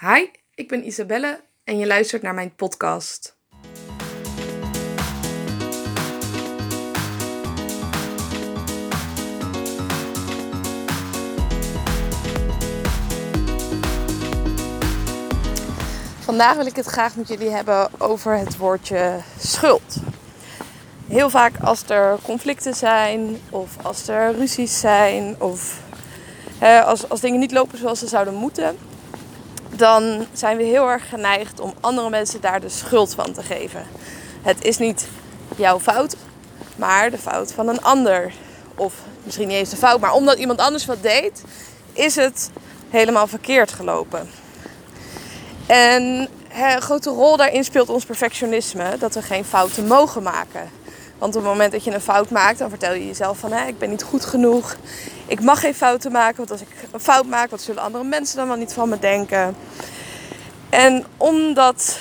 Hi, ik ben Isabelle en je luistert naar mijn podcast. Vandaag wil ik het graag met jullie hebben over het woordje schuld. Heel vaak als er conflicten zijn, of als er ruzies zijn, of als, als dingen niet lopen zoals ze zouden moeten, dan zijn we heel erg geneigd om andere mensen daar de schuld van te geven. Het is niet jouw fout, maar de fout van een ander. Of misschien niet eens de fout, maar omdat iemand anders wat deed, is het helemaal verkeerd gelopen. En een grote rol daarin speelt ons perfectionisme, dat we geen fouten mogen maken. Want op het moment dat je een fout maakt, dan vertel je jezelf van ik ben niet goed genoeg. Ik mag geen fouten maken, want als ik een fout maak, wat zullen andere mensen dan wel niet van me denken? En om dat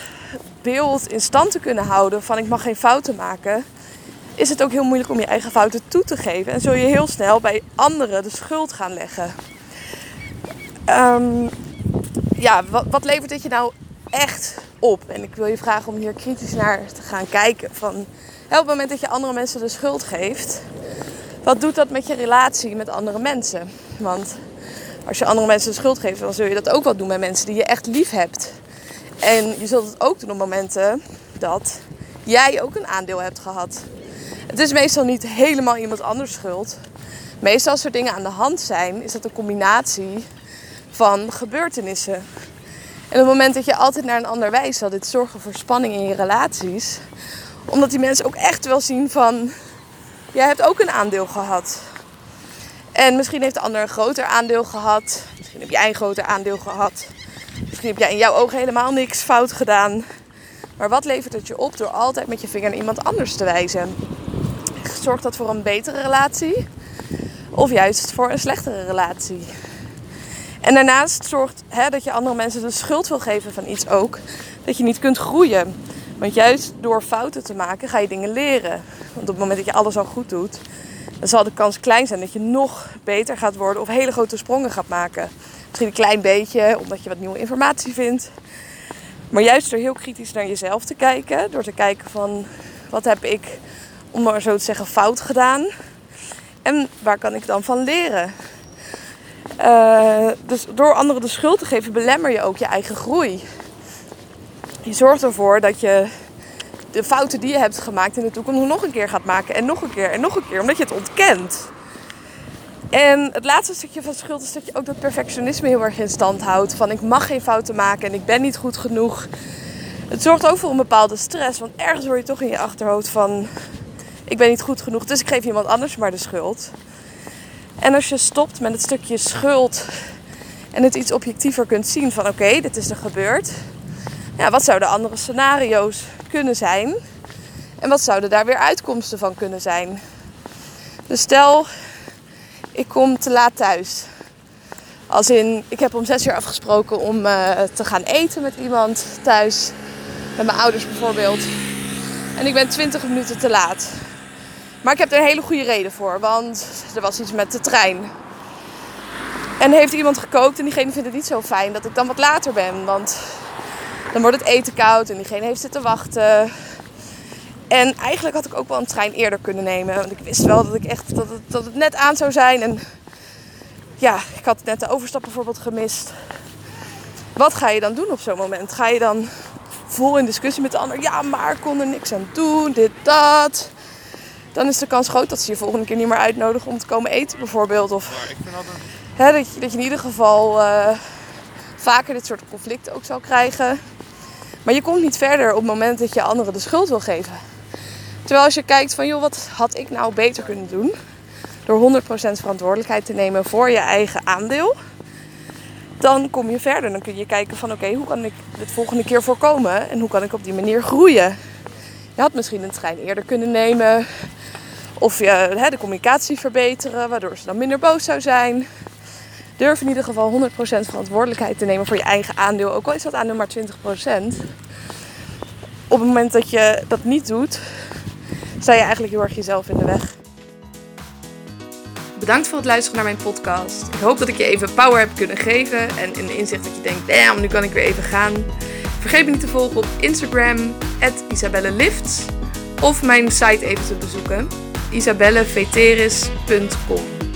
beeld in stand te kunnen houden van ik mag geen fouten maken, is het ook heel moeilijk om je eigen fouten toe te geven. En zul je heel snel bij anderen de schuld gaan leggen. Um, ja, wat, wat levert dit je nou echt op? En ik wil je vragen om hier kritisch naar te gaan kijken. Van, op het moment dat je andere mensen de schuld geeft, wat doet dat met je relatie met andere mensen? Want als je andere mensen de schuld geeft, dan zul je dat ook wel doen met mensen die je echt lief hebt. En je zult het ook doen op momenten dat jij ook een aandeel hebt gehad. Het is meestal niet helemaal iemand anders schuld. Meestal als er dingen aan de hand zijn, is dat een combinatie van gebeurtenissen. En op het moment dat je altijd naar een ander wijst, zal dit zorgen voor spanning in je relaties. Omdat die mensen ook echt wel zien van, jij hebt ook een aandeel gehad. En misschien heeft de ander een groter aandeel gehad. Misschien heb jij een groter aandeel gehad. Misschien heb jij in jouw ogen helemaal niks fout gedaan. Maar wat levert het je op door altijd met je vinger naar iemand anders te wijzen? Zorgt dat voor een betere relatie? Of juist voor een slechtere relatie? En daarnaast zorgt hè, dat je andere mensen de schuld wil geven van iets ook, dat je niet kunt groeien. Want juist door fouten te maken ga je dingen leren. Want op het moment dat je alles al goed doet, dan zal de kans klein zijn dat je nog beter gaat worden of hele grote sprongen gaat maken. Misschien een klein beetje, omdat je wat nieuwe informatie vindt. Maar juist door heel kritisch naar jezelf te kijken, door te kijken van wat heb ik, om maar zo te zeggen, fout gedaan. En waar kan ik dan van leren? Uh, dus door anderen de schuld te geven, belemmer je ook je eigen groei. Je zorgt ervoor dat je de fouten die je hebt gemaakt in de toekomst nog een keer gaat maken. En nog een keer en nog een keer, omdat je het ontkent. En het laatste stukje van schuld is dat je ook dat perfectionisme heel erg in stand houdt. Van ik mag geen fouten maken en ik ben niet goed genoeg. Het zorgt ook voor een bepaalde stress. Want ergens hoor je toch in je achterhoofd van ik ben niet goed genoeg. Dus ik geef iemand anders maar de schuld. En als je stopt met het stukje schuld en het iets objectiever kunt zien van oké, dit is er gebeurd. Ja, wat zouden andere scenario's kunnen zijn? En wat zouden daar weer uitkomsten van kunnen zijn? Dus stel, ik kom te laat thuis. Als in, ik heb om zes uur afgesproken om uh, te gaan eten met iemand thuis. Met mijn ouders bijvoorbeeld. En ik ben 20 minuten te laat. Maar ik heb er een hele goede reden voor, want er was iets met de trein. En heeft iemand gekookt en diegene vindt het niet zo fijn dat ik dan wat later ben. Want dan wordt het eten koud en diegene heeft zitten wachten. En eigenlijk had ik ook wel een trein eerder kunnen nemen. Want ik wist wel dat, ik echt, dat, het, dat het net aan zou zijn. En ja, ik had net de overstap bijvoorbeeld gemist. Wat ga je dan doen op zo'n moment? Ga je dan vol in discussie met de ander? Ja, maar ik kon er niks aan doen, dit, dat dan is de kans groot dat ze je volgende keer niet meer uitnodigen om te komen eten bijvoorbeeld. Of hè, dat, je, dat je in ieder geval uh, vaker dit soort conflicten ook zal krijgen. Maar je komt niet verder op het moment dat je anderen de schuld wil geven. Terwijl als je kijkt van joh, wat had ik nou beter kunnen doen? Door 100% verantwoordelijkheid te nemen voor je eigen aandeel. Dan kom je verder. Dan kun je kijken van oké, hoe kan ik het volgende keer voorkomen? En hoe kan ik op die manier groeien? Je had misschien een trein eerder kunnen nemen. Of je, hè, de communicatie verbeteren, waardoor ze dan minder boos zou zijn. Durf in ieder geval 100% verantwoordelijkheid te nemen voor je eigen aandeel. Ook al is dat aandeel maar 20%. Op het moment dat je dat niet doet, sta je eigenlijk heel erg jezelf in de weg. Bedankt voor het luisteren naar mijn podcast. Ik hoop dat ik je even power heb kunnen geven en een inzicht dat je denkt, damn, nu kan ik weer even gaan. Vergeet me niet te volgen op Instagram, isabellelifts. Of mijn site even te bezoeken, isabelleveteris.com.